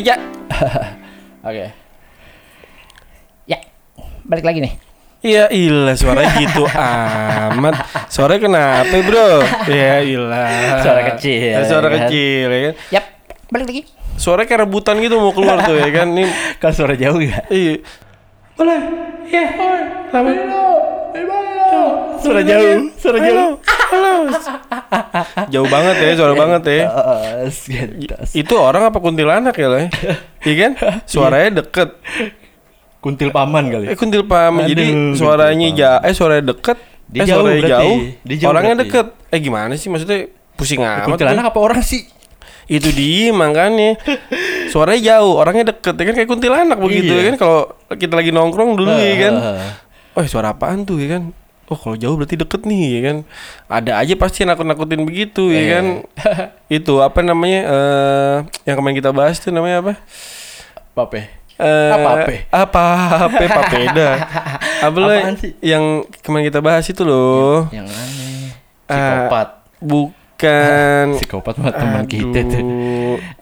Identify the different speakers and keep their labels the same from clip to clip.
Speaker 1: Halo Reja.
Speaker 2: Oke. Ya, balik lagi nih.
Speaker 1: Iya ilah suaranya gitu amat. Suaranya kenapa bro? Ya ilah.
Speaker 2: Suara kecil,
Speaker 1: Ya, suara
Speaker 2: ya kan?
Speaker 1: kecil ya kan.
Speaker 2: Yap, balik lagi.
Speaker 1: Suaranya kayak rebutan gitu mau keluar tuh ya kan. Ini
Speaker 2: Kan suara jauh ya?
Speaker 1: iya. Boleh. Iya. Lama.
Speaker 2: Suara jauh, suara jauh.
Speaker 1: Halo. Jauh banget ya, suara banget ya. Itu orang apa kuntilanak ya lah? Iya kan? Suaranya deket.
Speaker 2: Kuntil paman kali.
Speaker 1: Eh kuntil paham. Jadi suaranya ja eh suaranya deket.
Speaker 2: Dia
Speaker 1: eh
Speaker 2: jauh
Speaker 1: suaranya
Speaker 2: berarti.
Speaker 1: jauh.
Speaker 2: Dia jauh
Speaker 1: orangnya
Speaker 2: berarti.
Speaker 1: deket. Eh gimana sih maksudnya pusing amat.
Speaker 2: Kuntilanak apa orang sih?
Speaker 1: Itu dia makanya. Suaranya jauh, orangnya deket. Ya kan kayak kuntilanak begitu
Speaker 2: Iya.
Speaker 1: ya kan kalau kita lagi nongkrong dulu ya kan. Oh suara apaan tuh ya kan? Oh kalau jauh berarti deket nih ya kan. Ada aja pasti yang nakut-nakutin begitu ya
Speaker 2: Iya.
Speaker 1: kan. Itu apa namanya? eh yang kemarin kita bahas tuh namanya apa?
Speaker 2: Pape.
Speaker 1: Eh,
Speaker 2: Apa?
Speaker 1: Apa papeda? Apa
Speaker 2: Apaan sih?
Speaker 1: yang kemarin kita bahas itu loh?
Speaker 2: Yang aneh.
Speaker 1: Ah,
Speaker 2: Psikopat.
Speaker 1: Bukan.
Speaker 2: Psikopat mah teman kita tuh.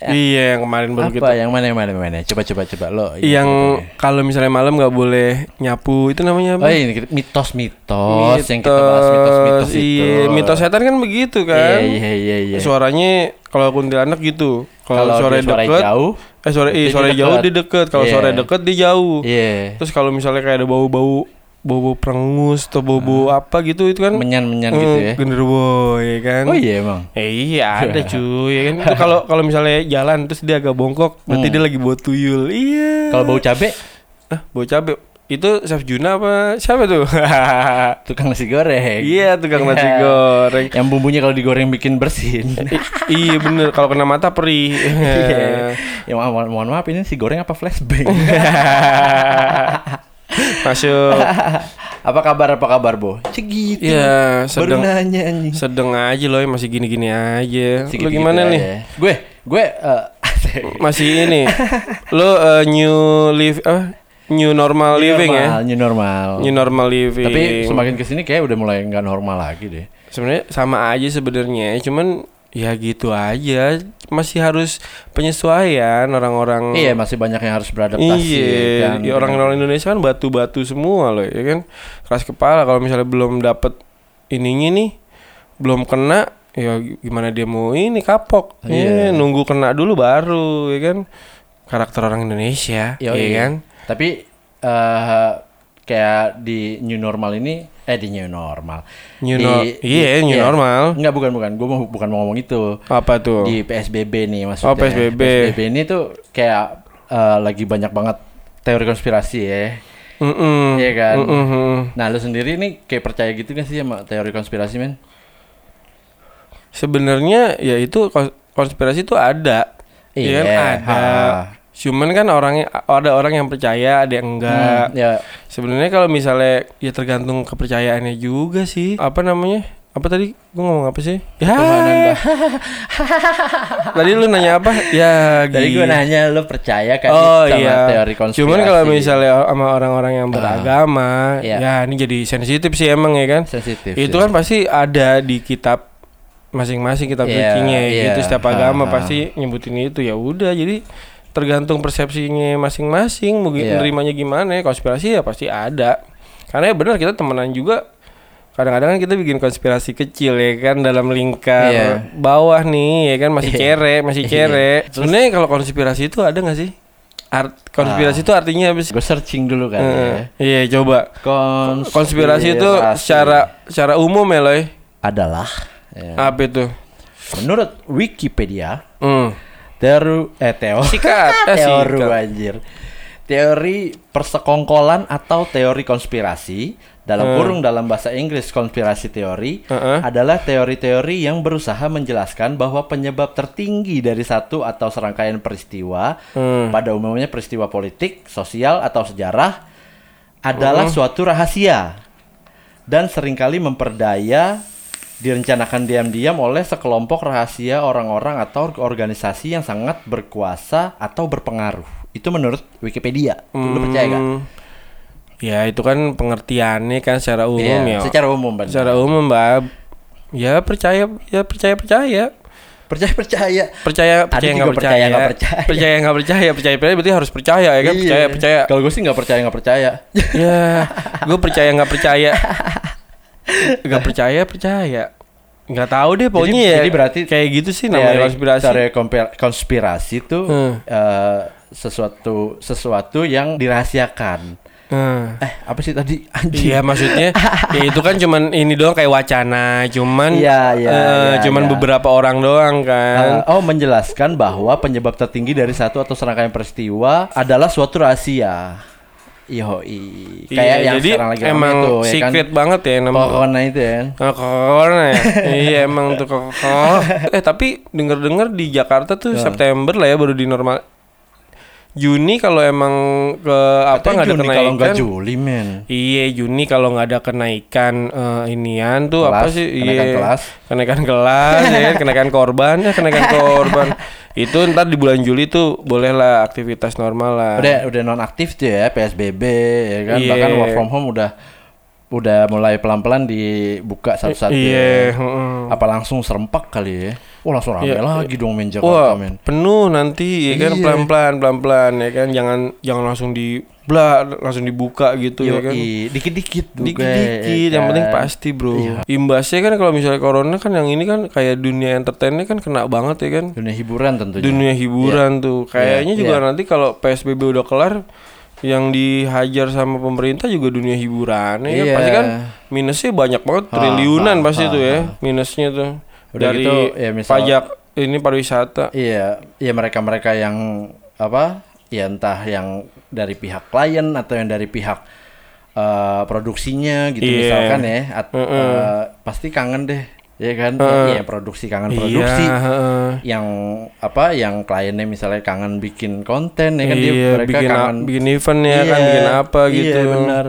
Speaker 1: Iya yang kemarin baru
Speaker 2: Apa yang mana yang mana yang mana? Coba coba coba lo.
Speaker 1: Yang kalau misalnya malam nggak boleh nyapu itu namanya apa?
Speaker 2: Oh ini kita- mitos-mitos yang kita bahas mitos-mitos itu.
Speaker 1: Iya, mitos setan kan begitu kan.
Speaker 2: Iya iya iya iya.
Speaker 1: Suaranya kalau kuntilanak gitu. Kalau suara deket,
Speaker 2: jauh,
Speaker 1: eh suara iya, suara jauh dia deket. Kalau
Speaker 2: Iya.
Speaker 1: suara deket dia jauh.
Speaker 2: Iya.
Speaker 1: Terus kalau misalnya kayak ada bau-bau bau-bau perengus atau bau-bau apa gitu itu kan
Speaker 2: Menyan-menyan
Speaker 1: eh,
Speaker 2: gitu ya.
Speaker 1: genderuwo ya kan.
Speaker 2: Oh iya emang.
Speaker 1: Eh, iya ada cuy ya kan. Itu kalau kalau misalnya jalan terus dia agak bongkok berarti
Speaker 2: Hmm.
Speaker 1: dia lagi bau tuyul. Iya.
Speaker 2: Kalau bau cabe,
Speaker 1: ah, bau cabe itu Chef Juna apa siapa tuh?
Speaker 2: tukang nasi goreng.
Speaker 1: iya tukang nasi
Speaker 2: Iya.
Speaker 1: goreng.
Speaker 2: Yang bumbunya kalau digoreng bikin bersin.
Speaker 1: Iya bener kalau kena mata perih.
Speaker 2: Iya. ya mohon, mohon- mohon maaf ini si goreng apa flashbang?
Speaker 1: Masuk.
Speaker 2: apa kabar apa kabar, Bo? Segitu.
Speaker 1: Ya
Speaker 2: Baru
Speaker 1: sedang
Speaker 2: nanya anjing.
Speaker 1: sedang aja loh masih gini-gini aja. Lu
Speaker 2: Segitu-gitu
Speaker 1: gimana nih?
Speaker 2: aja. Gue, gue eh,
Speaker 1: Masih ini. Lu eh, new live apa? New normal living ya?
Speaker 2: New normal.
Speaker 1: New normal living.
Speaker 2: Tapi semakin ke sini kayak udah mulai nggak normal lagi deh.
Speaker 1: sebenarnya sama aja sebenarnya, cuman ya gitu aja. Masih harus penyesuaian orang-orang.
Speaker 2: Iya masih banyak yang harus beradaptasi.
Speaker 1: Iya,
Speaker 2: kan.
Speaker 1: ya orang-orang Indonesia kan batu-batu semua loh, ya kan. Keras kepala kalau misalnya belum dapet ininya nih, belum kena, ya gimana dia mau ini kapok. Iya,
Speaker 2: Iya.
Speaker 1: nunggu kena dulu baru, ya kan. Karakter orang Indonesia,
Speaker 2: Yoi.
Speaker 1: ya kan.
Speaker 2: Tapi eh kayak di new normal ini, eh di new normal.
Speaker 1: New
Speaker 2: Di-
Speaker 1: nor-
Speaker 2: di-
Speaker 1: iya, new normal.
Speaker 2: Enggak bukan bukan, gue mau bukan mau ngomong itu.
Speaker 1: Apa tuh?
Speaker 2: Di PSBB nih maksudnya.
Speaker 1: Oh, PSBB.
Speaker 2: PSBB ini tuh kayak eh, lagi banyak banget teori konspirasi ya. Iya kan?
Speaker 1: Mm-mm.
Speaker 2: Nah, lu sendiri nih kayak percaya gitu kan sih sama teori konspirasi, men?
Speaker 1: Sebenarnya ya itu kons- konspirasi itu ada. Iya kan?
Speaker 2: Iya,
Speaker 1: ada.
Speaker 2: ha.
Speaker 1: Cuman kan orangnya ada orang yang percaya, ada yang enggak.
Speaker 2: Hmm, ya,
Speaker 1: Sebenarnya kalau misalnya ya tergantung kepercayaannya juga sih. Apa namanya? Apa tadi? Gue ngomong apa sih? Ya. Tadi lu nanya apa? Ya.
Speaker 2: Tadi gue
Speaker 1: gitu.
Speaker 2: nanya lu percaya kan
Speaker 1: Oh
Speaker 2: sama
Speaker 1: iya.
Speaker 2: teori konspirasi.
Speaker 1: Cuman kalau misalnya sama orang-orang yang beragama,
Speaker 2: iya.
Speaker 1: ya ini jadi sensitif sih emang ya kan.
Speaker 2: sensitif.
Speaker 1: Itu
Speaker 2: sih.
Speaker 1: kan pasti ada di kitab masing-masing kitab
Speaker 2: Iya,
Speaker 1: sucinya
Speaker 2: iya.
Speaker 1: gitu setiap agama
Speaker 2: Ha, ha.
Speaker 1: pasti nyebutin itu ya udah jadi tergantung persepsinya masing-masing gi-
Speaker 2: Iya.
Speaker 1: nerimanya gimana ya konspirasi ya pasti ada karena ya benar kita temenan juga kadang-kadang kan kita bikin konspirasi kecil ya kan dalam lingkar
Speaker 2: Iya.
Speaker 1: bawah nih ya kan masih
Speaker 2: Iya.
Speaker 1: cere masih
Speaker 2: Iya.
Speaker 1: cere sebenarnya kalau konspirasi itu ada nggak sih Art konspirasi
Speaker 2: Ah.
Speaker 1: itu artinya apa sih
Speaker 2: gue searching dulu kan
Speaker 1: Eh,
Speaker 2: ya.
Speaker 1: iya coba
Speaker 2: Konspirasi,
Speaker 1: konspirasi itu secara secara umum ya loh
Speaker 2: adalah ya.
Speaker 1: apa itu
Speaker 2: menurut Wikipedia
Speaker 1: hmm.
Speaker 2: Teori eh teori
Speaker 1: Sikat, eh,
Speaker 2: teori
Speaker 1: sikat.
Speaker 2: anjir. Teori persekongkolan atau teori konspirasi dalam
Speaker 1: Hmm.
Speaker 2: kurung dalam bahasa Inggris konspirasi teori
Speaker 1: Heeh.
Speaker 2: adalah teori-teori yang berusaha menjelaskan bahwa penyebab tertinggi dari satu atau serangkaian peristiwa
Speaker 1: Hmm.
Speaker 2: pada umumnya peristiwa politik, sosial atau sejarah adalah suatu rahasia dan sering kali memperdaya direncanakan diam-diam oleh sekelompok rahasia orang-orang atau organisasi yang sangat berkuasa atau berpengaruh. Itu menurut Wikipedia. Lu percaya gak?
Speaker 1: Hmm. Ya itu kan pengertiannya kan secara umum ya.
Speaker 2: Secara umum, Ban.
Speaker 1: Secara umum mbak. Ya percaya, ya percaya percaya.
Speaker 2: percaya percaya
Speaker 1: percaya percaya nggak percaya
Speaker 2: percaya, nggak percaya.
Speaker 1: percaya nggak percaya percaya percaya berarti harus percaya ya kan
Speaker 2: Iya.
Speaker 1: percaya percaya
Speaker 2: kalau gue sih nggak percaya nggak percaya
Speaker 1: ya gue percaya nggak percaya nggak percaya percaya nggak tahu deh pokoknya
Speaker 2: Jadi-
Speaker 1: ya
Speaker 2: jadi berarti
Speaker 1: kayak gitu sih namanya
Speaker 2: Teori-
Speaker 1: konspirasi
Speaker 2: teori konspirasi tuh
Speaker 1: Hmm.
Speaker 2: eh, sesuatu sesuatu yang dirahasiakan
Speaker 1: Hmm.
Speaker 2: eh apa sih tadi anjing
Speaker 1: Iya maksudnya ya itu kan cuman ini doang kayak wacana, cuman
Speaker 2: Iya, iya,
Speaker 1: eh,
Speaker 2: iya,
Speaker 1: cuman
Speaker 2: iya.
Speaker 1: beberapa orang doang kan.
Speaker 2: Uh, oh menjelaskan bahwa penyebab tertinggi dari satu atau serangkaian peristiwa adalah suatu rahasia. Yoi. Kayak
Speaker 1: Iya,
Speaker 2: yang
Speaker 1: jadi
Speaker 2: sekarang lagi
Speaker 1: emang
Speaker 2: tuh, ya kan?
Speaker 1: secret banget ya namanya.
Speaker 2: Corona itu ya.
Speaker 1: Oh, corona ya. iya emang tuh kok. Eh tapi denger-dengar di Jakarta tuh. September lah ya baru di normal. Juni kalau emang ke apa nggak ada
Speaker 2: Juni kalau nggak
Speaker 1: kenaikan.
Speaker 2: Juli men.
Speaker 1: Iya Juni kalau nggak ada kenaikan eh, inian tuh apa
Speaker 2: Kelas,
Speaker 1: sih?
Speaker 2: kenaikan
Speaker 1: Iya.
Speaker 2: kelas.
Speaker 1: Kenaikan kelas, ya, kan? kenaikan korban ya kenaikan korban. Itu ntar di bulan Juli tuh bolehlah aktivitas normal lah.
Speaker 2: Udah udah non aktif tuh ya PSBB ya kan.
Speaker 1: Iya.
Speaker 2: Bahkan work from home udah udah mulai pelan-pelan dibuka satu-satu.
Speaker 1: Iya.
Speaker 2: ya.
Speaker 1: heeh.
Speaker 2: Apa langsung serempak kali ya? Oh langsung rame
Speaker 1: Iya.
Speaker 2: lagi dong men Jakarta
Speaker 1: Wah,
Speaker 2: men.
Speaker 1: penuh nanti ya kan
Speaker 2: Iya.
Speaker 1: pelan-pelan pelan-pelan ya kan jangan jangan langsung di bla langsung dibuka gitu ya kan.
Speaker 2: Dikit-dikit
Speaker 1: Dikit-dikit,
Speaker 2: ya
Speaker 1: yang penting
Speaker 2: kan?
Speaker 1: pasti bro.
Speaker 2: Iya.
Speaker 1: Imbasnya kan kalau misalnya corona kan yang ini kan kayak dunia entertainnya kan kena banget ya kan.
Speaker 2: Dunia hiburan tentunya.
Speaker 1: Dunia hiburan tuh. Kayaknya
Speaker 2: Iya,
Speaker 1: juga
Speaker 2: iya.
Speaker 1: nanti kalau PSBB udah kelar yang dihajar sama pemerintah juga dunia hiburan ya kan.
Speaker 2: Iya.
Speaker 1: Pasti kan minusnya banyak banget
Speaker 2: Ha,
Speaker 1: triliunan
Speaker 2: ha,
Speaker 1: pasti
Speaker 2: ha,
Speaker 1: tuh ya minusnya tuh.
Speaker 2: Udah
Speaker 1: Dari
Speaker 2: gitu, ya misal-
Speaker 1: pajak ini pariwisata.
Speaker 2: Iya, iya mereka-mereka yang apa? Ya entah yang dari pihak klien atau yang dari pihak eh, produksinya gitu
Speaker 1: Iya.
Speaker 2: misalkan ya. At-
Speaker 1: Heeh.
Speaker 2: eh, pasti kangen deh, ya kan?
Speaker 1: Heeh.
Speaker 2: Iya, produksi kangen produksi.
Speaker 1: Iya, heeh.
Speaker 2: Yang apa? Yang kliennya misalnya kangen bikin konten ya kan dia
Speaker 1: Iya,
Speaker 2: mereka
Speaker 1: bikin,
Speaker 2: kangen
Speaker 1: bikin event ya kan,
Speaker 2: Iya,
Speaker 1: bikin apa gitu.
Speaker 2: Iya, benar.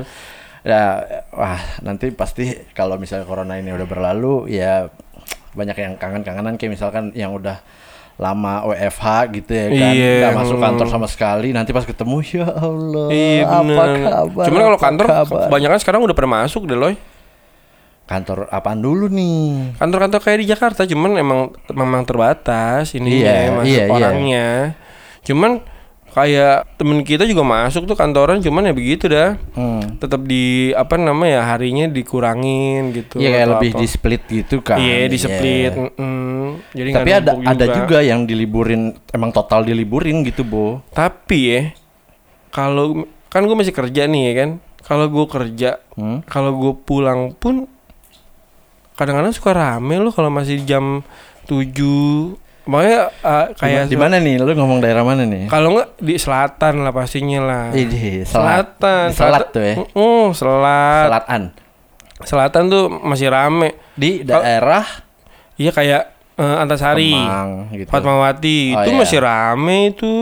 Speaker 2: Ya, wah, nanti pasti kalau misalnya corona ini udah berlalu ya banyak yang kangen-kangenan kayak misalkan yang udah lama WFH gitu ya kan
Speaker 1: Iya,
Speaker 2: nggak masuk kantor sama sekali nanti pas ketemu ya Allah
Speaker 1: Iya
Speaker 2: apa
Speaker 1: bener.
Speaker 2: kabar
Speaker 1: Cuman kalau
Speaker 2: apa
Speaker 1: kantor
Speaker 2: kabar?
Speaker 1: kebanyakan sekarang udah pada masuk deh loy.
Speaker 2: kantor apaan dulu nih
Speaker 1: Kantor-kantor kayak di Jakarta cuman emang memang terbatas ini
Speaker 2: Iya,
Speaker 1: masuk
Speaker 2: iya, iya.
Speaker 1: orangnya. Cuman kayak temen kita juga masuk tuh kantoran cuman ya begitu dah.
Speaker 2: hmm.
Speaker 1: Tetap di apa namanya ya harinya dikurangin gitu.
Speaker 2: Iya kayak lebih
Speaker 1: apa.
Speaker 2: di split gitu kan
Speaker 1: Iya, di split.
Speaker 2: Iya.
Speaker 1: mm-mm. Jadi
Speaker 2: tapi ada
Speaker 1: numpuk
Speaker 2: ada juga yang diliburin emang total diliburin gitu bo
Speaker 1: Tapi ya kalau kan gue masih kerja nih ya kan. Kalau gue kerja,
Speaker 2: hmm?
Speaker 1: kalau gue pulang pun kadang-kadang suka rame loh kalau masih jam 7 Makanya uh, kayak
Speaker 2: di mana nih lu ngomong daerah mana nih
Speaker 1: kalau nggak di selatan lah pastinya lah.
Speaker 2: Ini selat
Speaker 1: Selatan,
Speaker 2: Di selat tuh ya
Speaker 1: Mm, selat.
Speaker 2: selatan
Speaker 1: Selatan tuh masih rame.
Speaker 2: di daerah
Speaker 1: Iya kayak eh, Antasari,
Speaker 2: Kemang gitu
Speaker 1: Fatmawati
Speaker 2: Oh,
Speaker 1: itu
Speaker 2: iya.
Speaker 1: masih rame itu.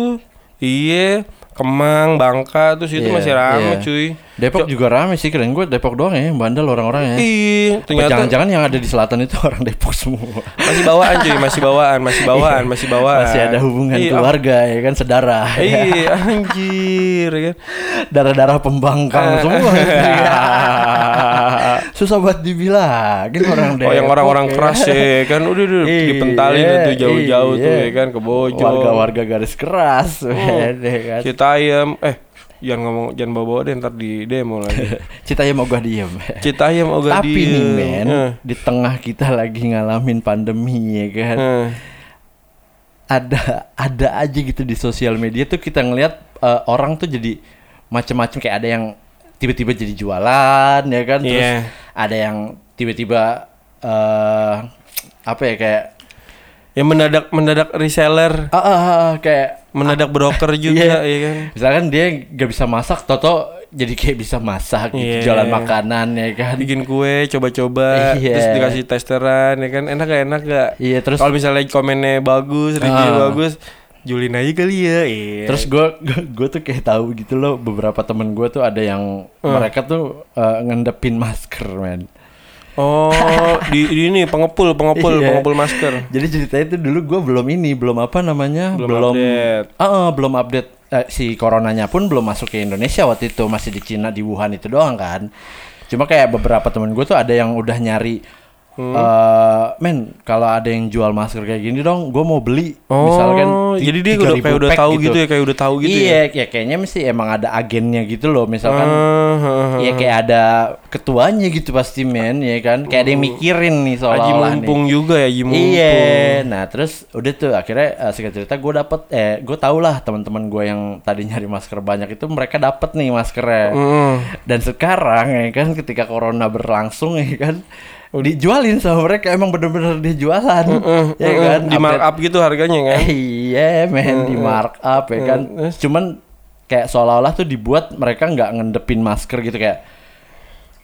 Speaker 1: Iya, Kemang, Bangka tuh situ
Speaker 2: Iya,
Speaker 1: masih rame
Speaker 2: iya.
Speaker 1: cuy.
Speaker 2: Depok juga rame sih keren gue Depok doang ya bandel orang-orang ya.
Speaker 1: Iya, ternyata
Speaker 2: Jangan-jangan yang ada di selatan itu orang Depok semua.
Speaker 1: masih bawaan cuy, masih bawaan, masih bawaan, masih bawaan.
Speaker 2: Masih ada hubungan
Speaker 1: Iya,
Speaker 2: keluarga ya kan saudara.
Speaker 1: Iya, anjir ya kan.
Speaker 2: Darah-darah pembangkang
Speaker 1: Ah.
Speaker 2: semua. Susah buat dibilangin orang Depok.
Speaker 1: Oh yang orang-orang
Speaker 2: ya.
Speaker 1: keras ya kan udah udah
Speaker 2: Iya,
Speaker 1: dipentalin tuh jauh-jauh tuh
Speaker 2: iya.
Speaker 1: ya kan ke Bojo.
Speaker 2: Warga-warga garis keras.
Speaker 1: Oh.
Speaker 2: ya kan.
Speaker 1: Kita ayam eh jangan ngomong jangan bawa-bawa deh ntar di demo lagi.
Speaker 2: Cita ya mau gua diem.
Speaker 1: Cita ayam ogah
Speaker 2: Tapi nih men, di tengah kita lagi ngalamin pandemi ya kan. ada ada aja gitu di sosial media tuh kita ngelihat eh, orang tuh jadi macam-macam kayak ada yang tiba-tiba jadi jualan ya kan terus
Speaker 1: Iya.
Speaker 2: ada yang tiba-tiba eh apa ya kayak
Speaker 1: Yang mendadak mendadak reseller,
Speaker 2: ah, ah, ah, kayak
Speaker 1: mendadak broker juga
Speaker 2: Iya.
Speaker 1: ya kan.
Speaker 2: misalkan dia gak bisa masak toto jadi kayak bisa masak gitu
Speaker 1: Iya.
Speaker 2: jualan makanan ya kan
Speaker 1: Bikin kue coba-coba
Speaker 2: Iya.
Speaker 1: terus dikasih testeran ya kan enak gak enak gak?
Speaker 2: iya terus
Speaker 1: Kalau misalnya komennya bagus, review
Speaker 2: Ah.
Speaker 1: bagus, julin aja kali ya. Iya.
Speaker 2: Terus gue gue tuh kayak tahu gitu loh beberapa temen gue tuh ada yang
Speaker 1: Hmm.
Speaker 2: mereka tuh eh, ngendepin masker men.
Speaker 1: Oh, di, di ini pengepul, pengepul,
Speaker 2: Iya.
Speaker 1: pengepul masker.
Speaker 2: Jadi ceritanya tuh dulu gue belum ini belum apa namanya
Speaker 1: Belum update.
Speaker 2: Ah, ah, belum update Eh, si coronanya pun belum masuk ke Indonesia waktu itu masih di Cina di Wuhan itu doang kan. Cuma kayak beberapa temen gue tuh ada yang udah nyari eh, men kalau ada yang jual masker kayak gini dong, gue mau beli.
Speaker 1: Oh,
Speaker 2: Misalkan
Speaker 1: jadi dia udah
Speaker 2: 3.000
Speaker 1: kayak udah tahu gitu. ya, kayak udah tahu gitu
Speaker 2: iya,
Speaker 1: ya.
Speaker 2: ya kayaknya mesti emang ada agennya gitu loh. Misalkan
Speaker 1: Ah, ah, ah.
Speaker 2: Iya kayak ada ketuanya gitu pasti men, ya kan? Kayak ada yang mikirin nih
Speaker 1: Haji
Speaker 2: seolah-olah nih.
Speaker 1: mumpung juga ya, Haji mumpung.
Speaker 2: Iya, nah terus udah tuh akhirnya uh, singkat cerita gue dapet, eh gue tau lah teman-teman gue yang tadi nyari masker banyak itu mereka dapet nih maskernya.
Speaker 1: Mm.
Speaker 2: Dan sekarang ya kan ketika corona berlangsung ya kan dijualin sama mereka emang bener-bener dia jualan,
Speaker 1: Mm,
Speaker 2: ya
Speaker 1: mm,
Speaker 2: kan?
Speaker 1: Di markup gitu harganya kan.
Speaker 2: Eh, iya men di markup ya kan. Cuman kayak seolah-olah tuh dibuat mereka nggak ngendepin masker gitu kayak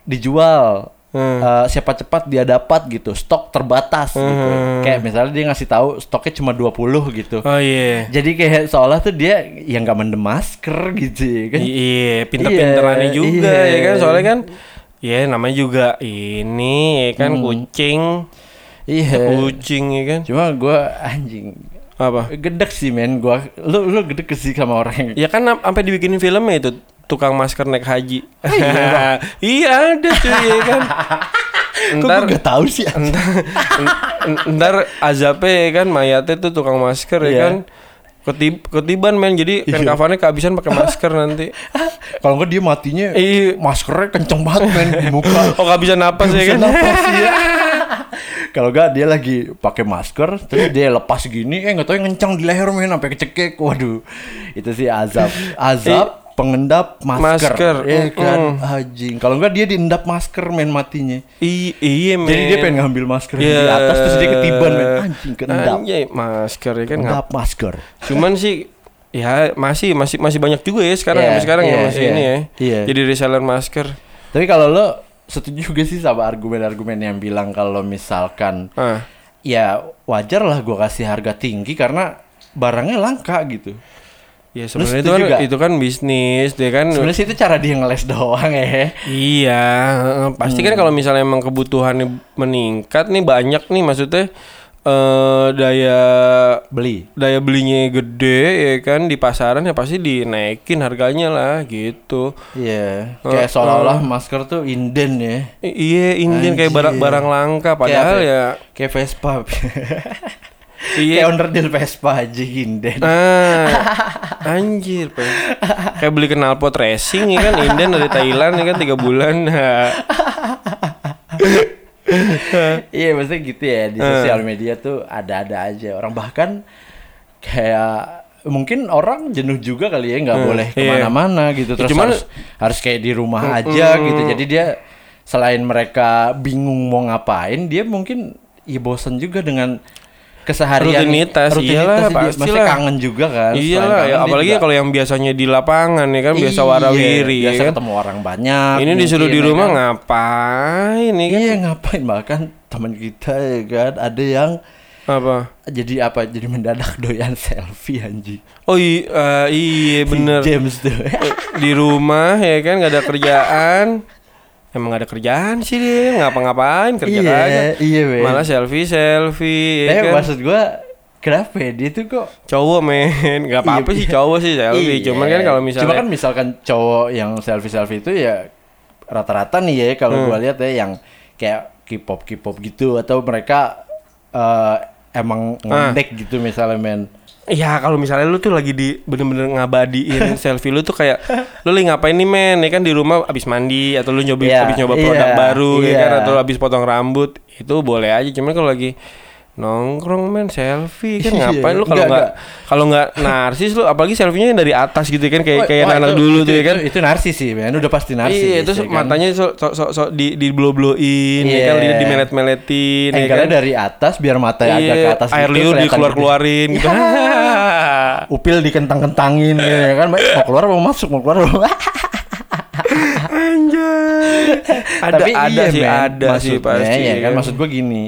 Speaker 2: dijual.
Speaker 1: Hmm.
Speaker 2: Eh, siapa cepat dia dapat gitu stok terbatas gitu kayak misalnya dia ngasih tahu stoknya cuma 20 gitu
Speaker 1: Oh iya.
Speaker 2: jadi kayak seolah tuh dia yang nggak mendem masker gitu ya kan
Speaker 1: Iya, pinter-pinterannya
Speaker 2: Iya,
Speaker 1: juga
Speaker 2: iya.
Speaker 1: ya kan. Soalnya kan ya namanya juga ini ya kan kucing.
Speaker 2: iya
Speaker 1: Kucing ya kan.
Speaker 2: cuma gua anjing
Speaker 1: Apa?
Speaker 2: gedek sih men gua lu lu gedek sih sama orang
Speaker 1: Ya kan am- sampai dibikinin filmnya itu tukang masker naik haji.
Speaker 2: iya,
Speaker 1: iya ada cuy ya kan.
Speaker 2: Kok
Speaker 1: Ntar
Speaker 2: gak tahu sih
Speaker 1: ntar, ntar azabnya ya kan mayatnya tuh tukang masker ya
Speaker 2: Iya.
Speaker 1: kan. Ketib ketiban men jadi kan kafannya kehabisan pakai masker nanti.
Speaker 2: kalau enggak dia matinya
Speaker 1: Iya.
Speaker 2: maskernya kenceng banget men di muka
Speaker 1: Oh kehabisan napas ya kan.
Speaker 2: napas, iya. Kalau enggak dia lagi pakai masker terus dia lepas gini eh nggak tahu yang kencang di leher men sampai kecekek. Waduh. Itu sih azab. Azab pengendap masker.
Speaker 1: Masker,
Speaker 2: Iya kan?
Speaker 1: mm.
Speaker 2: Anjing. Kalau enggak dia diendap masker men matinya.
Speaker 1: I- iya men.
Speaker 2: Jadi dia pengen ngambil masker
Speaker 1: Iya.
Speaker 2: di atas terus dia ketiban men. Anjing keendap.
Speaker 1: Anjay, masker ya kan
Speaker 2: Endap masker.
Speaker 1: Cuman sih ya masih masih masih banyak juga ya sekarang
Speaker 2: Iya,
Speaker 1: sampai sekarang ya
Speaker 2: iya,
Speaker 1: masih
Speaker 2: iya.
Speaker 1: ini ya.
Speaker 2: Iya.
Speaker 1: Jadi reseller masker.
Speaker 2: Tapi kalau lo setuju juga sih sama argumen-argumen yang bilang kalau misalkan
Speaker 1: Ah.
Speaker 2: ya wajar lah gua kasih harga tinggi karena barangnya langka gitu.
Speaker 1: Ya sebenarnya itu kan itu kan bisnis, dia kan
Speaker 2: Sebenarnya sih itu cara dia ngeles doang ya.
Speaker 1: Iya, pasti
Speaker 2: Hmm.
Speaker 1: kan kalau misalnya emang kebutuhannya meningkat nih banyak nih maksudnya eh daya
Speaker 2: Beli.
Speaker 1: daya belinya gede ya kan di pasaran ya pasti dinaikin harganya lah gitu.
Speaker 2: Iya. Kayak seolah-olah masker tuh inden ya.
Speaker 1: Iya, kayak
Speaker 2: Anjir.
Speaker 1: barang-barang langka padahal
Speaker 2: Kayak
Speaker 1: ya
Speaker 2: Kayak Vespa.
Speaker 1: iya.
Speaker 2: Kayak onderdil Vespa aja inden.
Speaker 1: Ah, anjir, Pe. kayak beli knalpot racing ya kan, Inden dari Thailand ya kan tiga bulan.
Speaker 2: Iya maksudnya gitu ya di
Speaker 1: Eh.
Speaker 2: sosial media tuh ada-ada aja orang bahkan kayak mungkin orang jenuh juga kali ya nggak boleh
Speaker 1: iya.
Speaker 2: ke mana-mana gitu terus
Speaker 1: cuman-
Speaker 2: harus harus kayak di rumah aja gitu jadi dia selain mereka bingung mau ngapain dia mungkin ya bosen juga dengan keseharian
Speaker 1: Rutinitas, iyalah,
Speaker 2: dia.
Speaker 1: pastilah.
Speaker 2: Maksudnya kangen juga kan
Speaker 1: Iya lah,
Speaker 2: kangen,
Speaker 1: ya, apalagi
Speaker 2: juga-
Speaker 1: kalau yang biasanya di lapangan ya kan biasa
Speaker 2: Iya,
Speaker 1: warawiri ya
Speaker 2: biasa
Speaker 1: kan.
Speaker 2: ketemu orang banyak
Speaker 1: Ini disuruh di
Speaker 2: ya
Speaker 1: rumah
Speaker 2: kan.
Speaker 1: ngapain nih kan?
Speaker 2: Iya ngapain bahkan teman kita ya kan ada yang
Speaker 1: Apa?
Speaker 2: jadi apa jadi mendadak doyan selfie anjing
Speaker 1: Oh iya, iya
Speaker 2: Si
Speaker 1: bener
Speaker 2: James tuh
Speaker 1: di rumah ya kan nggak ada kerjaan. Emang gak ada kerjaan sih dia ngapa-ngapain kerja
Speaker 2: Iya,
Speaker 1: kagak.
Speaker 2: iya, men.
Speaker 1: Malah selfie selfie ya
Speaker 2: tapi
Speaker 1: kan.
Speaker 2: maksud gua kenapa ya dia tuh kok
Speaker 1: Cowok men, nggak apa-apa
Speaker 2: Iya,
Speaker 1: sih
Speaker 2: iya.
Speaker 1: cowok sih selfie.
Speaker 2: Iya.
Speaker 1: Cuman kan kalau misalnya
Speaker 2: cuma kan misalkan cowok yang selfie selfie itu ya rata-rata nih ya kalau
Speaker 1: Hmm.
Speaker 2: gua lihat ya yang kayak K-pop K-pop gitu atau mereka eh, emang
Speaker 1: Ah.
Speaker 2: ngondek gitu misalnya men
Speaker 1: Ya kalau misalnya lu tuh lagi di bener-bener ngabadiin selfie lu tuh kayak lu lagi ngapain nih men? Ya kan di rumah abis mandi atau lu nyoba
Speaker 2: Iya,
Speaker 1: abis nyoba
Speaker 2: iya,
Speaker 1: produk baru ya
Speaker 2: iya.
Speaker 1: kan atau abis potong rambut itu boleh aja. Cuman kalau lagi nongkrong men selfie kan
Speaker 2: Iya,
Speaker 1: ngapain lu kalau nggak kalau nggak narsis lu apalagi selfie-nya dari atas gitu kan kayak
Speaker 2: Wah,
Speaker 1: kayak
Speaker 2: wah,
Speaker 1: anak
Speaker 2: itu-
Speaker 1: dulu
Speaker 2: itu,
Speaker 1: tuh ya kan
Speaker 2: itu, itu narsis sih men udah pasti narsis
Speaker 1: Iya, itu
Speaker 2: ya kan?
Speaker 1: matanya so, so, so, so di di blow blowin, ya kan,
Speaker 2: Iya.
Speaker 1: di, di melet meletin, ya kan.
Speaker 2: dari atas biar mata agak ke
Speaker 1: Iya,
Speaker 2: atas
Speaker 1: air
Speaker 2: gitu,
Speaker 1: liur dikeluar keluarin gitu.
Speaker 2: Upil dikentang-kentangin ya kan mau keluar mau masuk mau keluar mau
Speaker 1: Anjay. ada
Speaker 2: Tapi
Speaker 1: ada
Speaker 2: iya,
Speaker 1: sih
Speaker 2: men,
Speaker 1: ada sih
Speaker 2: maksudnya,
Speaker 1: pasti.
Speaker 2: ya kan maksud gua gini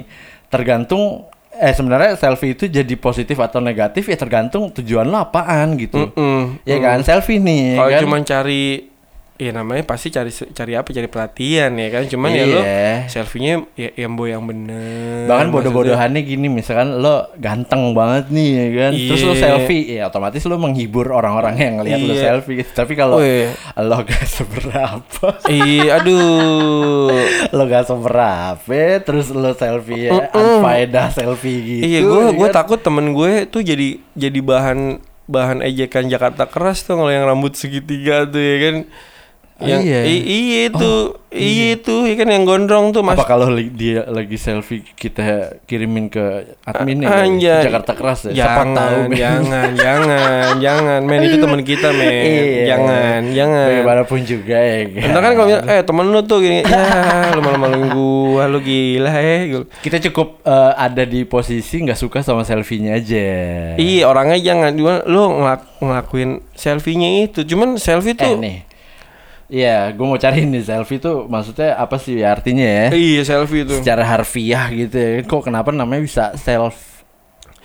Speaker 2: tergantung eh sebenarnya selfie itu jadi positif atau negatif ya tergantung tujuan lo apaan gitu
Speaker 1: Mm-mm.
Speaker 2: ya kan selfie nih
Speaker 1: Kalau
Speaker 2: kan
Speaker 1: cuma cari ya namanya pasti cari cari apa cari perhatian ya kan cuman ya lo
Speaker 2: Iya.
Speaker 1: selfie-nya ya yang boy yang bener
Speaker 2: Bahkan bodoh-bodohannya gini misalkan lo ganteng banget nih ya kan. Terus lo
Speaker 1: Iya.
Speaker 2: selfie ya otomatis lo menghibur orang-orang yang ngeliat lo
Speaker 1: Iya.
Speaker 2: selfie gitu. Tapi kalau
Speaker 1: Wih.
Speaker 2: lo gak seberapa
Speaker 1: iya aduh
Speaker 2: lo gak seberapa terus lo selfie ya unfaedah selfie gitu.
Speaker 1: iya gue
Speaker 2: ya
Speaker 1: gue
Speaker 2: kan?
Speaker 1: takut temen gue tuh jadi jadi bahan bahan ejekan Jakarta keras tuh kalau yang rambut segitiga tuh ya kan
Speaker 2: Oh,
Speaker 1: yang
Speaker 2: iya.
Speaker 1: i- iya itu iya itu ya kan yang gondrong tuh mas
Speaker 2: Apa kalau li- dia lagi selfie kita kirimin ke admin ya,
Speaker 1: Anjay.
Speaker 2: Jakarta keras ya?
Speaker 1: Jangan,
Speaker 2: tahu
Speaker 1: jangan, jangan, jangan, men itu teman kita, men.
Speaker 2: Iya.
Speaker 1: Jangan, jangan.
Speaker 2: Bagaimanapun juga ya.
Speaker 1: Entar kan kalau eh temen lu tuh gini, ya lu malu-maluin gua, lu gila eh.
Speaker 2: Kita cukup eh, ada di posisi nggak suka sama selfie-nya aja.
Speaker 1: Iya orangnya jangan, lu ngelak- ngelakuin selfie-nya itu, cuman selfie
Speaker 2: Eh
Speaker 1: tuh,
Speaker 2: nih. Iya, gue mau cari nih selfie tuh maksudnya apa sih artinya ya?
Speaker 1: iya selfie itu.
Speaker 2: Secara harfiah gitu ya. Kok kenapa namanya bisa self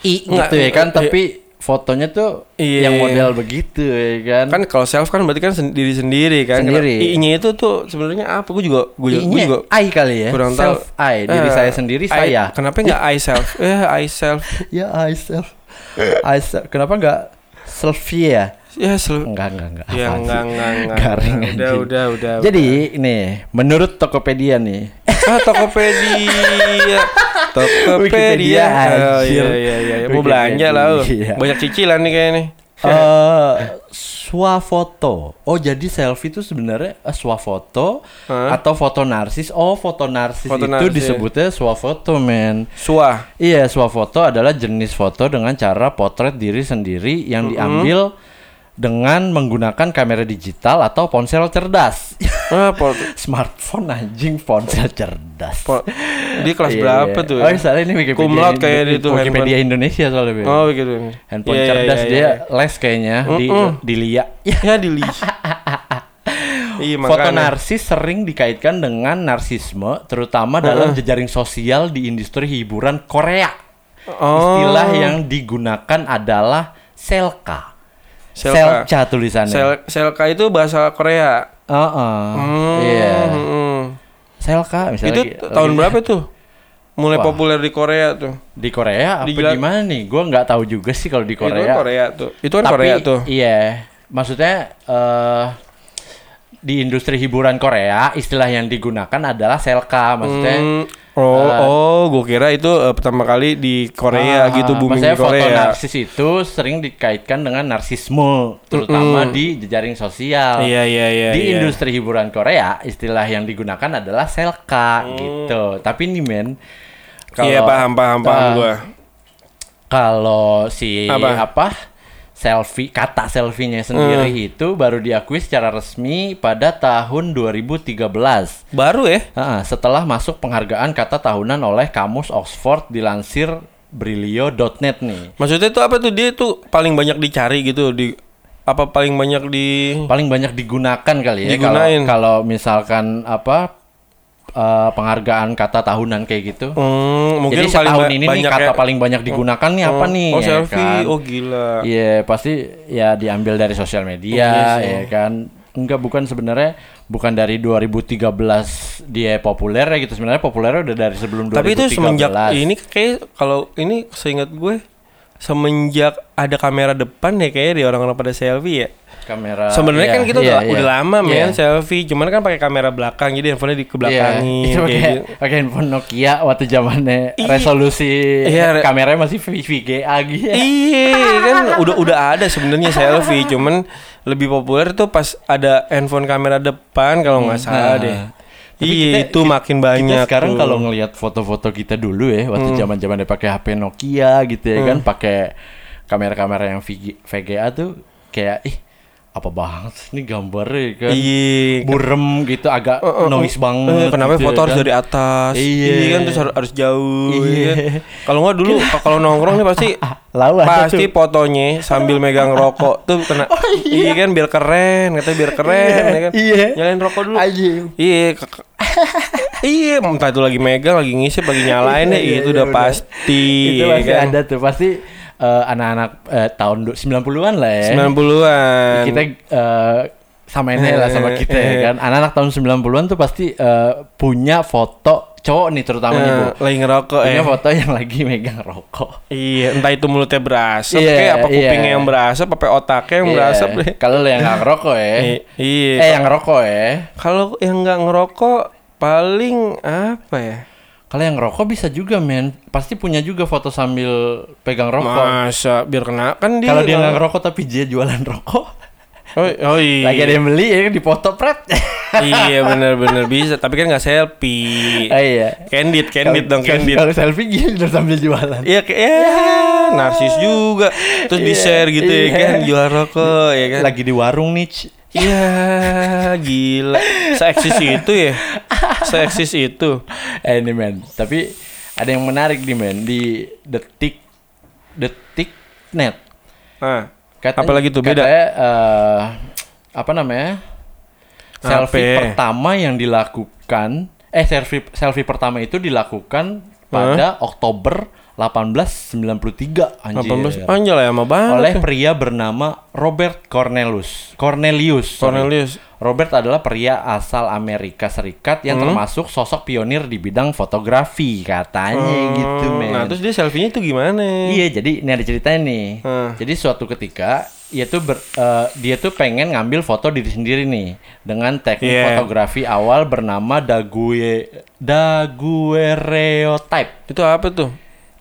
Speaker 2: i
Speaker 1: Nggak,
Speaker 2: gitu ya kan?
Speaker 1: iya.
Speaker 2: Tapi fotonya tuh
Speaker 1: Iya.
Speaker 2: yang model begitu ya kan?
Speaker 1: Kan kalau self kan berarti kan sendiri sendiri kan.
Speaker 2: Sendiri.
Speaker 1: I-nya itu tuh sebenarnya apa? Gue juga, gue juga, juga
Speaker 2: I kali ya.
Speaker 1: kurang tahu.
Speaker 2: self I, diri
Speaker 1: Eh,
Speaker 2: saya sendiri
Speaker 1: I-
Speaker 2: saya.
Speaker 1: Kenapa nggak I self? Eh I self.
Speaker 2: Ya I self. I self. Kenapa nggak selfie ya?
Speaker 1: Ya self.
Speaker 2: Enggak, enggak, enggak.
Speaker 1: Ya enggak enggak enggak.
Speaker 2: Garing
Speaker 1: udah,
Speaker 2: anjing.
Speaker 1: udah udah.
Speaker 2: Jadi nih, menurut Tokopedia nih,
Speaker 1: ah Tokopedia. Tokopedia. Oh,
Speaker 2: anjir.
Speaker 1: iya iya iya. Mau belanja lah lu.
Speaker 2: Wikipedia.
Speaker 1: Banyak cicilan nih kayaknya.
Speaker 2: eh swafoto. Oh, jadi selfie itu sebenarnya eh, swafoto
Speaker 1: Hah?
Speaker 2: atau foto narsis. Oh, foto narsis
Speaker 1: Foto
Speaker 2: itu
Speaker 1: narsis.
Speaker 2: disebutnya swafoto, men.
Speaker 1: Suah.
Speaker 2: Iya, swafoto adalah jenis foto dengan cara potret diri sendiri yang diambil dengan menggunakan kamera digital atau ponsel cerdas.
Speaker 1: Ah,
Speaker 2: Smartphone anjing ponsel cerdas.
Speaker 1: po, dia kelas
Speaker 2: Iya,
Speaker 1: berapa
Speaker 2: iya.
Speaker 1: tuh?
Speaker 2: Oh, salah ini Wikipedia.
Speaker 1: Cum laude kayak dia tuh
Speaker 2: Wikipedia Indonesia soalnya.
Speaker 1: Oh gitu.
Speaker 2: Handphone
Speaker 1: Iya, iya,
Speaker 2: cerdas
Speaker 1: iya,
Speaker 2: dia
Speaker 1: iya.
Speaker 2: les kayaknya di
Speaker 1: Mm-mm.
Speaker 2: di Lia.
Speaker 1: Ya dili. iya
Speaker 2: Foto narsis sering dikaitkan dengan narsisme, terutama dalam jejaring sosial di industri hiburan Korea.
Speaker 1: Oh.
Speaker 2: Istilah yang digunakan adalah selka.
Speaker 1: Selka.
Speaker 2: Selca tulisannya.
Speaker 1: Sel Selka itu bahasa Korea.
Speaker 2: Heeh.
Speaker 1: Hmm,
Speaker 2: Iya.
Speaker 1: hmm.
Speaker 2: Selka misalnya.
Speaker 1: Itu
Speaker 2: lagi-
Speaker 1: tahun
Speaker 2: lagi-
Speaker 1: berapa tuh? Mulai
Speaker 2: Wah.
Speaker 1: populer di Korea tuh.
Speaker 2: Di Korea apa
Speaker 1: Di
Speaker 2: mana nih? Gua nggak tahu juga sih kalau di
Speaker 1: Itu kan
Speaker 2: Korea.
Speaker 1: Korea tuh. Itu kan
Speaker 2: Tapi,
Speaker 1: Korea tuh.
Speaker 2: Iya, maksudnya eh di industri hiburan Korea istilah yang digunakan adalah selka, maksudnya.
Speaker 1: Hmm, oh,
Speaker 2: eh,
Speaker 1: oh, gue kira itu eh, pertama kali di Korea
Speaker 2: Ah,
Speaker 1: gitu booming di
Speaker 2: maksudnya foto
Speaker 1: Korea.
Speaker 2: narsis itu sering dikaitkan dengan narsisme, terutama di jejaring sosial.
Speaker 1: Iya iya iya.
Speaker 2: di
Speaker 1: iya.
Speaker 2: industri hiburan Korea istilah yang digunakan adalah selka
Speaker 1: Hmm.
Speaker 2: gitu. Tapi nih men,
Speaker 1: Iya paham paham paham
Speaker 2: eh,
Speaker 1: gua.
Speaker 2: Kalau si
Speaker 1: Apa?
Speaker 2: apa? Selfie kata selfie-nya sendiri
Speaker 1: Hmm.
Speaker 2: itu baru diakui secara resmi pada tahun 2013.
Speaker 1: Baru ya?
Speaker 2: Ah, setelah masuk penghargaan kata tahunan oleh Kamus Oxford dilansir brilio.net nih.
Speaker 1: Maksudnya itu apa tuh dia tuh paling banyak dicari gitu di apa paling banyak di
Speaker 2: Paling banyak digunakan kali ya kalau kalau misalkan apa eh, penghargaan kata tahunan kayak gitu.
Speaker 1: Hmm, mungkin
Speaker 2: Jadi
Speaker 1: paling
Speaker 2: setahun
Speaker 1: ba-
Speaker 2: ini nih kata
Speaker 1: ya-
Speaker 2: paling banyak digunakan nih apa
Speaker 1: Oh,
Speaker 2: nih?
Speaker 1: Oh
Speaker 2: ya
Speaker 1: selfie,
Speaker 2: kan?
Speaker 1: oh gila.
Speaker 2: Iya pasti ya diambil dari sosial media
Speaker 1: Oh, iya sih.
Speaker 2: ya kan. Enggak bukan sebenarnya bukan dari 2013 dia populer ya gitu sebenarnya populernya udah dari sebelum 2013.
Speaker 1: Tapi itu semenjak ini kayak kalau ini seingat gue semenjak ada kamera depan ya kayak di orang-orang pada selfie ya.
Speaker 2: kamera.
Speaker 1: Sebenarnya
Speaker 2: iya,
Speaker 1: kan kita
Speaker 2: iya,
Speaker 1: udah,
Speaker 2: iya.
Speaker 1: udah lama
Speaker 2: Iya.
Speaker 1: men selfie, cuman kan pakai kamera belakang jadi handphonenya di
Speaker 2: Iya,
Speaker 1: kayak
Speaker 2: pakai
Speaker 1: gitu.
Speaker 2: pakai handphone Nokia waktu zamannya
Speaker 1: Iya.
Speaker 2: resolusi
Speaker 1: Iya, re-
Speaker 2: kameranya masih VGA gitu.
Speaker 1: Iya kan udah udah ada sebenarnya selfie, cuman lebih populer tuh pas ada handphone kamera depan kalau nggak salah
Speaker 2: Nah.
Speaker 1: deh.
Speaker 2: Tapi
Speaker 1: Iya
Speaker 2: kita-
Speaker 1: itu makin banyak.
Speaker 2: Kita sekarang.
Speaker 1: Hmm.
Speaker 2: kalau ngelihat foto-foto kita dulu ya, waktu zaman-zaman dia pakai HP Nokia gitu ya kan, pakai kamera-kamera yang VG VGA tuh kayak ih apa banget sih ini gambarnya ya kan.
Speaker 1: Iya.
Speaker 2: Burem gitu agak
Speaker 1: Eh, eh,
Speaker 2: noise
Speaker 1: eh,
Speaker 2: banget.
Speaker 1: kenapa
Speaker 2: gitu
Speaker 1: foto
Speaker 2: ya
Speaker 1: harus
Speaker 2: kan.
Speaker 1: dari atas?
Speaker 2: Iya.
Speaker 1: kan terus harus, harus jauh.
Speaker 2: Iya.
Speaker 1: iya kan? Kalau nggak dulu kalau nongkrong nih pasti
Speaker 2: Lalu
Speaker 1: pasti
Speaker 2: tuh.
Speaker 1: fotonya sambil megang rokok tuh kena. iya. kan biar keren, katanya biar keren ya kan.
Speaker 2: Iya.
Speaker 1: Nyalain rokok dulu. Iya. Iya, entah itu lagi megang, lagi ngisip, lagi nyalain ya,
Speaker 2: Iya,
Speaker 1: itu
Speaker 2: iya,
Speaker 1: udah
Speaker 2: bener.
Speaker 1: pasti.
Speaker 2: itu
Speaker 1: ya
Speaker 2: masih
Speaker 1: kan?
Speaker 2: ada tuh pasti eh, anak-anak eh, tahun du- 90-an lah ya.
Speaker 1: 90-an.
Speaker 2: Kita eh, sama ini lah sama kita ya kan. Anak-anak tahun 90-an tuh pasti eh, punya foto cowok nih terutama nih, Bu.
Speaker 1: Eh, lagi ngerokok
Speaker 2: Punya
Speaker 1: ya.
Speaker 2: foto yang lagi megang rokok.
Speaker 1: Iya, entah itu mulutnya berasap,
Speaker 2: Iya,
Speaker 1: kayak apa
Speaker 2: iya.
Speaker 1: kupingnya yang berasap, apa otaknya yang
Speaker 2: Iya.
Speaker 1: berasap deh.
Speaker 2: Kalau yang nggak ngerokok ya.
Speaker 1: Iya.
Speaker 2: Eh yang ngerokok ya.
Speaker 1: Kalau yang nggak ngerokok paling apa ya?
Speaker 2: Kalau yang ngerokok bisa juga men. Pasti punya juga foto sambil pegang rokok.
Speaker 1: Masa biar kena kan dia.
Speaker 2: Kalau dia nggak ngerokok tapi dia jualan rokok.
Speaker 1: Oh, oh iya.
Speaker 2: Lagi ada yang beli ya dipoto pret.
Speaker 1: iya bener-bener bisa, tapi kan nggak selfie.
Speaker 2: Ah, iya.
Speaker 1: Candid, candid dong,
Speaker 2: Kalau-
Speaker 1: candid.
Speaker 2: Kalau selfie udah sambil jualan.
Speaker 1: Iya kayak ya, narsis juga. Terus di share gitu ya
Speaker 2: Iya.
Speaker 1: kan, jual rokok ya kan.
Speaker 2: Lagi di warung nih.
Speaker 1: Iya, gila. Seeksis itu ya. Seeksis itu.
Speaker 2: Eh ini men, tapi ada yang menarik nih men di detik detik net.
Speaker 1: Nah,
Speaker 2: Katanya,
Speaker 1: Apalagi tuh, beda?
Speaker 2: katanya, eh, apa namanya? Selfie
Speaker 1: Apa?
Speaker 2: pertama yang dilakukan eh selfie selfie pertama itu dilakukan pada Oktober 1893 anjir.
Speaker 1: 18 panjang lah ya, sama banget.
Speaker 2: Oleh pria bernama Robert Cornelius. Cornelius. sorry.
Speaker 1: Cornelius.
Speaker 2: Robert adalah pria asal Amerika Serikat yang
Speaker 1: Hmm.
Speaker 2: termasuk sosok pionir di bidang fotografi katanya gitu men.
Speaker 1: Nah, terus dia selfie-nya tuh gimana?
Speaker 2: Iya, jadi ini ada ceritanya nih.
Speaker 1: Hmm.
Speaker 2: Jadi suatu ketika dia tuh ber- eh, dia tuh pengen ngambil foto diri sendiri nih dengan teknik
Speaker 1: Iya.
Speaker 2: fotografi awal bernama daguerre daguerreotype.
Speaker 1: Itu apa tuh?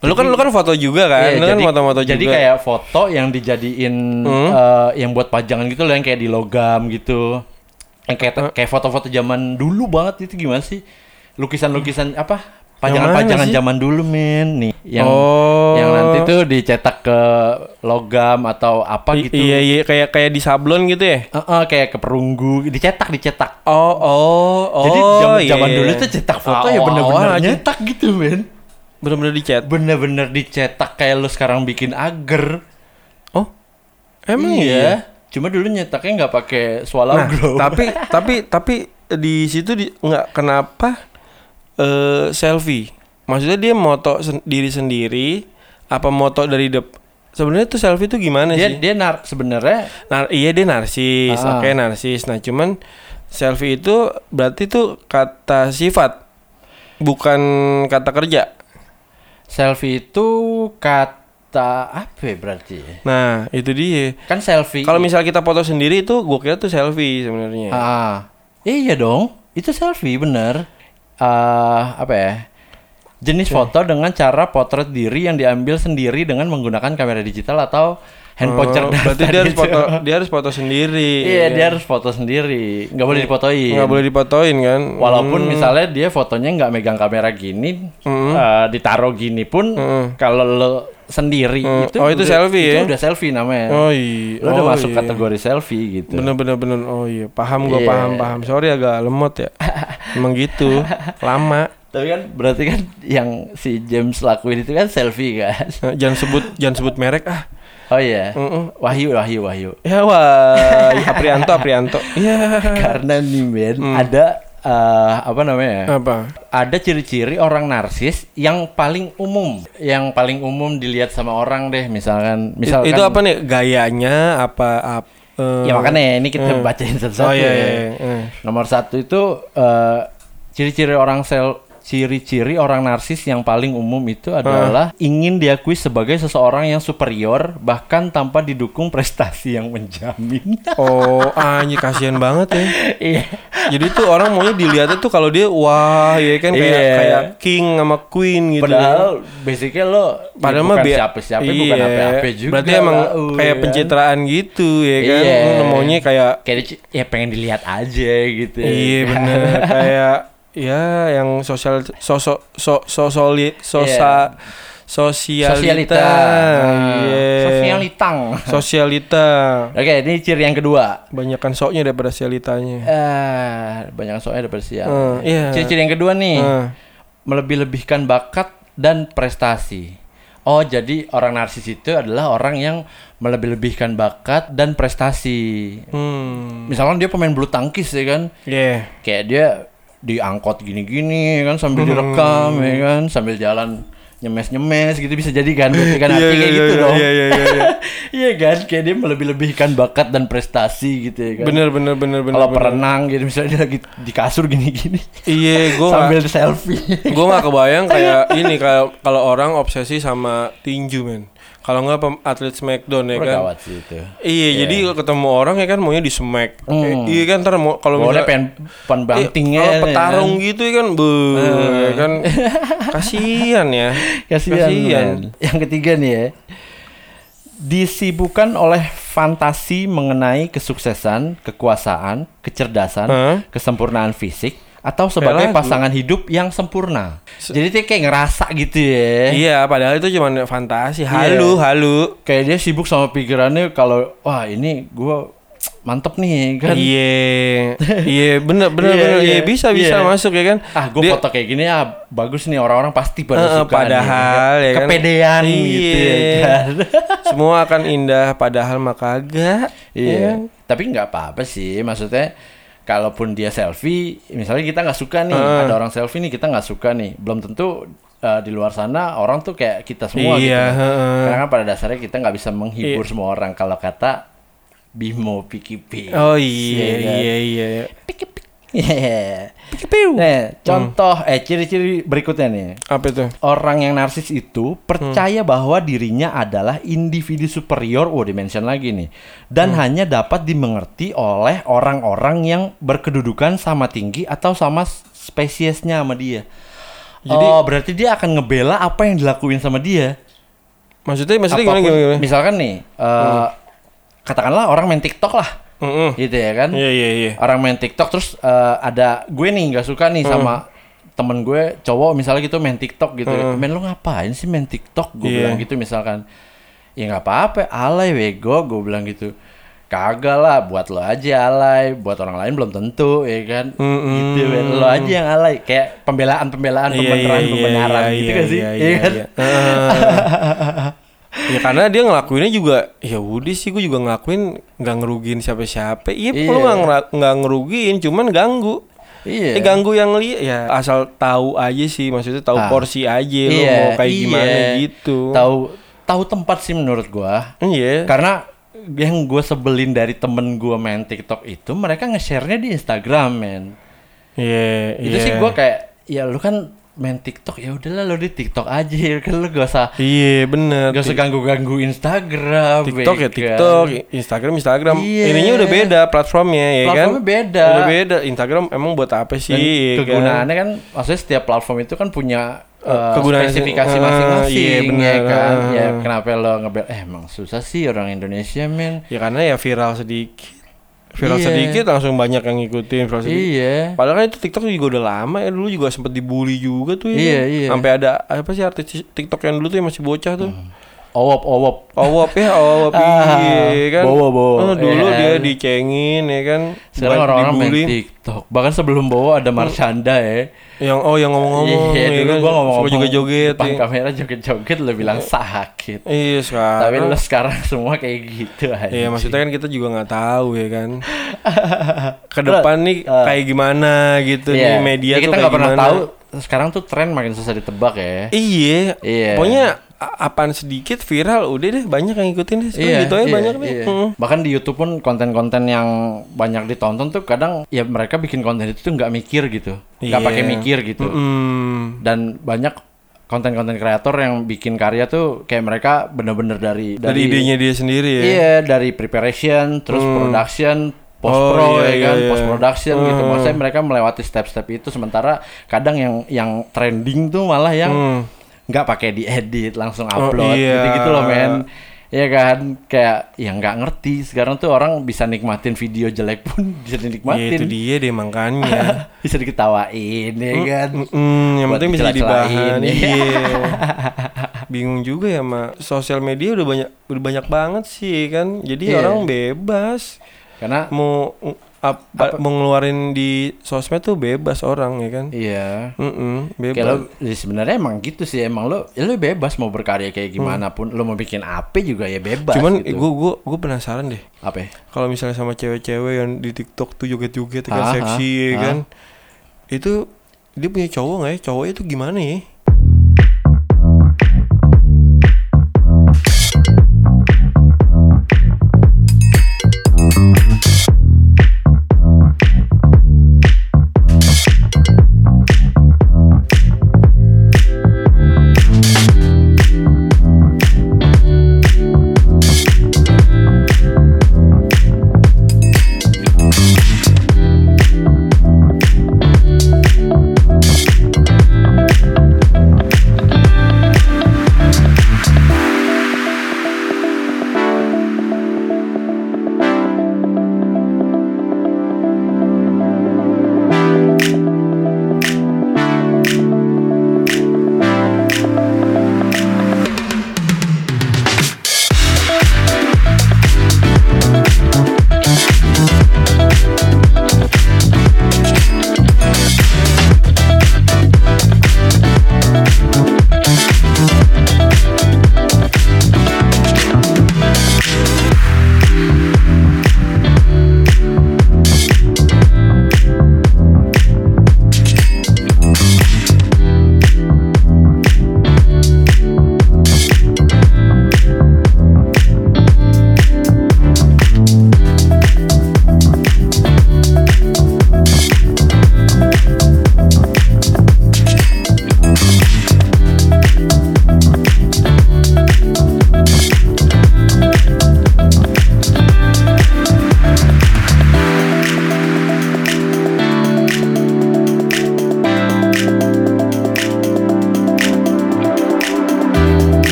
Speaker 1: Lu kan lu kan foto juga kan?
Speaker 2: Iya,
Speaker 1: lu kan foto-foto juga.
Speaker 2: jadi kayak foto yang dijadiin
Speaker 1: Hmm.
Speaker 2: eh, yang buat pajangan gitu loh yang kayak di logam gitu. Yang kayak kayak foto-foto zaman dulu banget itu gimana sih? Lukisan-lukisan apa? Pajangan-pajangan zaman dulu men nih yang
Speaker 1: Oh.
Speaker 2: yang nanti tuh dicetak ke logam atau apa
Speaker 1: I-
Speaker 2: gitu.
Speaker 1: Iya iya kayak kayak di sablon gitu ya.
Speaker 2: Heeh, kayak ke perunggu, dicetak, dicetak.
Speaker 1: Oh oh oh.
Speaker 2: Jadi zaman,
Speaker 1: iya.
Speaker 2: zaman dulu tuh cetak foto ya
Speaker 1: Awal-awal
Speaker 2: bener-bener
Speaker 1: aja.
Speaker 2: nyetak gitu men.
Speaker 1: Bener-bener dicat.
Speaker 2: Bener-bener dicetak kayak lu sekarang bikin agar.
Speaker 1: Oh. Emang iya.
Speaker 2: Cuma dulu nyetaknya nggak pakai swallow
Speaker 1: Nah,
Speaker 2: glow.
Speaker 1: tapi tapi tapi di situ di nggak kenapa eh selfie. Maksudnya dia moto sen- diri sendiri apa moto dari dep Sebenarnya tuh selfie tuh gimana
Speaker 2: dia
Speaker 1: sih?
Speaker 2: dia nar sebenarnya
Speaker 1: Nar iya dia narsis,
Speaker 2: Ah.
Speaker 1: oke narsis. Nah cuman selfie itu berarti tuh kata sifat, bukan kata kerja.
Speaker 2: Selfie itu kata apa ya berarti?
Speaker 1: Nah itu dia.
Speaker 2: Kan selfie.
Speaker 1: Kalau misal kita foto sendiri itu, gue kira tuh selfie sebenarnya.
Speaker 2: Ah, iya dong. Itu selfie bener. Ah, apa ya? Jenis foto dengan cara potret diri yang diambil sendiri dengan menggunakan kamera digital atau handphone
Speaker 1: Oh,
Speaker 2: cerdas.
Speaker 1: berarti dia harus
Speaker 2: tadi
Speaker 1: foto, dia harus foto sendiri.
Speaker 2: Iya, dia harus foto sendiri. Nggak boleh difotoin.
Speaker 1: nggak boleh difotoin kan?
Speaker 2: Walaupun
Speaker 1: Hmm.
Speaker 2: misalnya dia fotonya nggak megang kamera gini,
Speaker 1: Hmm.
Speaker 2: eh, ditaruh gini pun,
Speaker 1: Hmm.
Speaker 2: kalau lo sendiri
Speaker 1: Hmm.
Speaker 2: itu
Speaker 1: Oh, itu selfie
Speaker 2: itu
Speaker 1: ya?
Speaker 2: udah selfie namanya.
Speaker 1: Oh iya.
Speaker 2: Lo udah
Speaker 1: Oh,
Speaker 2: masuk
Speaker 1: iya.
Speaker 2: kategori selfie gitu.
Speaker 1: Bener bener bener. Oh iya, paham gue
Speaker 2: Iya.
Speaker 1: paham paham. Sorry agak lemot ya. Emang gitu, lama.
Speaker 2: Tapi kan berarti kan yang si James lakuin itu kan selfie kan.
Speaker 1: Nah, jangan sebut jangan sebut merek ah.
Speaker 2: Oh iya.
Speaker 1: Mm-mm.
Speaker 2: Wahyu, Wahyu, Wahyu.
Speaker 1: Ya wah, Aprianto Aprianto. Iya.
Speaker 2: Karena nih men
Speaker 1: Hmm.
Speaker 2: ada eh, apa namanya?
Speaker 1: Apa?
Speaker 2: Ada ciri-ciri orang narsis yang paling umum, yang paling umum dilihat sama orang deh, misalkan, misalkan
Speaker 1: itu apa nih gayanya apa ap, eh,
Speaker 2: Ya makanya ini kita
Speaker 1: Hmm.
Speaker 2: bacain satu-satu.
Speaker 1: Oh iya,
Speaker 2: ya.
Speaker 1: iya, iya.
Speaker 2: Nomor satu itu eh, ciri-ciri orang sel ciri-ciri orang narsis yang paling umum itu adalah ingin diakui sebagai seseorang yang superior bahkan tanpa didukung prestasi yang menjamin.
Speaker 1: Oh, anjir kasihan banget ya.
Speaker 2: Iya.
Speaker 1: Jadi tuh orang maunya dilihatnya tuh kalau dia wah ya kan kayak
Speaker 2: Iya.
Speaker 1: kayak king sama queen gitu.
Speaker 2: Padahal basicnya lo
Speaker 1: Padahal
Speaker 2: ya
Speaker 1: mah
Speaker 2: siapa-siapa
Speaker 1: iya.
Speaker 2: bukan apa-apa juga.
Speaker 1: Berarti emang
Speaker 2: Lau,
Speaker 1: kayak
Speaker 2: ya kan?
Speaker 1: pencitraan gitu ya kan.
Speaker 2: Iya.
Speaker 1: Lu maunya kayak
Speaker 2: kayak ya pengen dilihat aja gitu.
Speaker 1: iya bener kayak ya yang sosial sosok so, so, soli, sosa sosialita.
Speaker 2: Sosialita.
Speaker 1: Iya.
Speaker 2: Sosialitang.
Speaker 1: Sosialita.
Speaker 2: Oke, ini ciri yang kedua.
Speaker 1: Banyakan soknya daripada sialitanya.
Speaker 2: Eh, banyak soalnya ada persiapan.
Speaker 1: Eh, iya.
Speaker 2: Ciri-ciri yang kedua nih,
Speaker 1: Eh.
Speaker 2: melebih-lebihkan bakat dan prestasi. Oh, jadi orang narsis itu adalah orang yang melebih-lebihkan bakat dan prestasi.
Speaker 1: Hmm.
Speaker 2: Misalkan dia pemain bulu tangkis ya kan,
Speaker 1: Yeah.
Speaker 2: kayak dia diangkot gini-gini kan sambil direkam ya kan, sambil jalan nyemes-nyemes gitu bisa jadi kan berarti kan
Speaker 1: Iya,
Speaker 2: artinya kayak
Speaker 1: iya,
Speaker 2: gitu
Speaker 1: iya,
Speaker 2: dong.
Speaker 1: iya, iya, iya.
Speaker 2: Iya kan kayak dia melebih-lebihkan bakat dan prestasi gitu ya kan.
Speaker 1: Bener bener bener bener.
Speaker 2: Kalau perenang gitu misalnya dia lagi di kasur gini-gini
Speaker 1: Iya, gue
Speaker 2: sambil selfie.
Speaker 1: gue nggak kebayang kayak ini kalau kalau orang obsesi sama tinju men. Kalau nggak atlet Smackdown ya kan.
Speaker 2: Gawat sih itu.
Speaker 1: Iya, jadi kalau ketemu orang ya kan maunya di smack.
Speaker 2: Hmm.
Speaker 1: Iya kan ntar mau kalau misalnya-
Speaker 2: pan bantingnya
Speaker 1: Iya, kalau
Speaker 2: ya
Speaker 1: petarung
Speaker 2: kan.
Speaker 1: gitu ya kan, be, ya kan kasihan ya.
Speaker 2: Kasihan.
Speaker 1: Kasihan.
Speaker 2: Yang ketiga nih ya. Disibukkan oleh fantasi mengenai kesuksesan, kekuasaan, kecerdasan,
Speaker 1: Hah?
Speaker 2: kesempurnaan fisik atau sebagai pasangan hidup yang sempurna. Jadi dia kayak ngerasa gitu ya.
Speaker 1: Iya, padahal itu cuma fantasi. Halu, halu.
Speaker 2: Kayak dia sibuk sama pikirannya kalau wah ini gua mantep nih kan.
Speaker 1: Iya, iya bener bener
Speaker 2: Iya,
Speaker 1: bener.
Speaker 2: iya,
Speaker 1: Iya bisa bisa
Speaker 2: iya.
Speaker 1: masuk ya kan.
Speaker 2: Ah, gue
Speaker 1: Dia-
Speaker 2: foto kayak gini ya bagus nih orang-orang pasti pada
Speaker 1: Eh,
Speaker 2: suka. nih,
Speaker 1: padahal ya kan.
Speaker 2: kepedean gitu ya
Speaker 1: Iya.
Speaker 2: kan.
Speaker 1: Semua akan indah padahal mah kagak. ya
Speaker 2: Iya.
Speaker 1: kan?
Speaker 2: Tapi nggak apa-apa sih, maksudnya kalaupun dia selfie, misalnya kita nggak suka nih,
Speaker 1: Heeh.
Speaker 2: ada orang selfie nih kita nggak suka nih, belum tentu uh, di luar sana orang tuh kayak kita semua gitu.
Speaker 1: Iya, heeh.
Speaker 2: Karena kan pada dasarnya kita nggak bisa menghibur
Speaker 1: Iya.
Speaker 2: semua orang kalau kata Bimo Piki Pi.
Speaker 1: Oh iya
Speaker 2: kan?
Speaker 1: iya iya.
Speaker 2: Iya. Nah, contoh eh ciri-ciri berikutnya nih.
Speaker 1: Apa itu?
Speaker 2: Orang yang narsis itu percaya bahwa dirinya adalah individu superior, oh dimension lagi nih, dan hanya dapat dimengerti oleh orang-orang yang berkedudukan sama tinggi atau sama spesiesnya sama dia.
Speaker 1: Jadi-
Speaker 2: oh, berarti dia akan ngebela apa yang dilakuin sama dia.
Speaker 1: Maksudnya maksudnya gimana
Speaker 2: Apapun-
Speaker 1: gimana? gimana?
Speaker 2: Misalkan nih, eh, katakanlah orang main TikTok lah,
Speaker 1: Mm-mm.
Speaker 2: gitu ya kan?
Speaker 1: Iya iya iya.
Speaker 2: orang main TikTok terus eh, ada gue nih nggak suka nih sama temen gue cowok misalnya gitu main TikTok gitu men lu ngapain sih main TikTok gue
Speaker 1: Iya.
Speaker 2: bilang gitu misalkan ya nggak apa-apa alay wego gue bilang gitu kagak lah buat lo aja alay buat orang lain belum tentu ya kan
Speaker 1: Mm-mm.
Speaker 2: gitu men. lo aja yang alay kayak pembelaan pembelaan
Speaker 1: Iya,
Speaker 2: pembenaran
Speaker 1: iya,
Speaker 2: pembenaran
Speaker 1: iya,
Speaker 2: gitu
Speaker 1: iya,
Speaker 2: kan sih
Speaker 1: iya,
Speaker 2: Iya
Speaker 1: iya,
Speaker 2: kan?
Speaker 1: iya. Ah. Ya karena dia ngelakuinnya juga ya udah sih gue juga ngelakuin nggak ngerugiin siapa-siapa iya
Speaker 2: Iya.
Speaker 1: lu nggak ngera- nggak ngerugiin cuman ganggu
Speaker 2: iya
Speaker 1: Eh, ganggu yang lihat ya asal tahu aja sih maksudnya tahu
Speaker 2: Ah.
Speaker 1: porsi aja lu
Speaker 2: Iya,
Speaker 1: mau kayak
Speaker 2: iya.
Speaker 1: gimana gitu
Speaker 2: tahu tahu tempat sih menurut gua
Speaker 1: iya
Speaker 2: Karena yang gue sebelin dari temen gue main TikTok itu mereka nge-share-nya di Instagram, men.
Speaker 1: iya
Speaker 2: Itu
Speaker 1: iya.
Speaker 2: sih gue kayak ya lu kan main TikTok ya udahlah lu di TikTok aja ya kan lu gak usah
Speaker 1: iya bener
Speaker 2: gak usah ganggu-ganggu Instagram.
Speaker 1: TikTok ya
Speaker 2: kan.
Speaker 1: TikTok, Instagram Instagram.
Speaker 2: Iya.
Speaker 1: Ininya udah beda platformnya ya
Speaker 2: Platformnya
Speaker 1: kan.
Speaker 2: beda.
Speaker 1: Udah beda. Instagram emang buat apa sih?
Speaker 2: Dan
Speaker 1: ya kan?
Speaker 2: kegunaannya kan maksudnya setiap platform itu kan punya eh,
Speaker 1: kegunaan-
Speaker 2: spesifikasi
Speaker 1: eh,
Speaker 2: masing-masing
Speaker 1: iya,
Speaker 2: ya kan.
Speaker 1: Eh.
Speaker 2: Ya kenapa lo ngebel eh emang susah sih orang Indonesia, men.
Speaker 1: Ya karena ya viral sedikit. Viral
Speaker 2: Iya.
Speaker 1: sedikit langsung banyak yang ngikutin viral sedikit.
Speaker 2: Iya.
Speaker 1: Padahal kan itu TikTok juga udah lama ya dulu juga sempet dibully juga tuh ya.
Speaker 2: Iya,
Speaker 1: kan?
Speaker 2: iya.
Speaker 1: Sampai ada apa sih artis TikTok yang dulu tuh yang masih bocah tuh.
Speaker 2: Owop, owop.
Speaker 1: Owop ya, owop
Speaker 2: Ah,
Speaker 1: iya kan.
Speaker 2: bowo, bowo,
Speaker 1: Oh, dulu
Speaker 2: iya.
Speaker 1: dia dicengin ya kan.
Speaker 2: Sekarang orang-orang main. TikTok. Bahkan sebelum bawa ada Marshanda ya.
Speaker 1: Yang oh yang ngomong-ngomong
Speaker 2: Iya,
Speaker 1: ya
Speaker 2: dulu
Speaker 1: kan.
Speaker 2: gua ngomong-ngomong
Speaker 1: Suka joget-joget.
Speaker 2: depan
Speaker 1: ya.
Speaker 2: kamera joget-joget lo bilang sakit.
Speaker 1: Iya sekarang.
Speaker 2: Tapi lo sekarang semua kayak gitu aja.
Speaker 1: Iya maksudnya kan kita juga nggak tahu ya kan. Ke depan nih
Speaker 2: Eh.
Speaker 1: kayak gimana gitu nih media
Speaker 2: Ya,
Speaker 1: tuh
Speaker 2: kita
Speaker 1: kayak
Speaker 2: nggak pernah
Speaker 1: gimana.
Speaker 2: tahu. Sekarang tuh tren makin susah ditebak ya.
Speaker 1: Iya.
Speaker 2: Iya.
Speaker 1: Pokoknya apaan sedikit viral udah deh banyak yang ngikutin deh. Sekarang gitu aja
Speaker 2: iya,
Speaker 1: banyak deh.
Speaker 2: iya.
Speaker 1: Mm.
Speaker 2: Bahkan di YouTube pun konten-konten yang banyak ditonton tuh kadang ya mereka bikin konten itu tuh nggak mikir gitu, nggak
Speaker 1: Iya.
Speaker 2: pakai mikir gitu.
Speaker 1: Mm.
Speaker 2: Dan banyak konten-konten kreator yang bikin karya tuh kayak mereka bener-bener dari
Speaker 1: Dari idenya dia sendiri ya.
Speaker 2: Iya, dari preparation, terus production, post
Speaker 1: Oh,
Speaker 2: pro
Speaker 1: iya,
Speaker 2: ya kan,
Speaker 1: iya, iya.
Speaker 2: post production gitu.
Speaker 1: Hmm.
Speaker 2: Maksudnya mereka melewati step-step itu sementara kadang yang yang trending tuh malah yang
Speaker 1: Hmm.
Speaker 2: Nggak pakai diedit, langsung
Speaker 1: Oh,
Speaker 2: upload
Speaker 1: iya.
Speaker 2: gitu-gitu loh, men. Iya kan, kayak yang nggak ngerti. Sekarang tuh orang bisa nikmatin video jelek pun bisa
Speaker 1: Ya, itu
Speaker 2: dinikmatin.
Speaker 1: dia deh makanya.
Speaker 2: bisa diketawain ya kan.
Speaker 1: Mm, yang
Speaker 2: Buat
Speaker 1: penting bisa jadi bahan.
Speaker 2: ya.
Speaker 1: Iya. Bingung juga ya sama sosial media udah banyak udah banyak banget sih kan. Jadi
Speaker 2: Iya.
Speaker 1: orang bebas
Speaker 2: Karena
Speaker 1: mau apa, mau ngeluarin di sosmed tuh bebas orang ya kan.
Speaker 2: iya.
Speaker 1: Mm-mm, bebas.
Speaker 2: Kayak lo ya sebenarnya emang gitu sih emang lo ya lo bebas mau berkarya kayak gimana pun lo mau bikin apa juga ya bebas
Speaker 1: Hmm. Cuman
Speaker 2: gitu.
Speaker 1: gue gue gue penasaran deh.
Speaker 2: apa ya?
Speaker 1: Kalau misalnya sama cewek-cewek yang di TikTok tuh joget-joget kan seksi ya kan. Itu dia punya cowok nggak ya? Cowoknya itu gimana ya?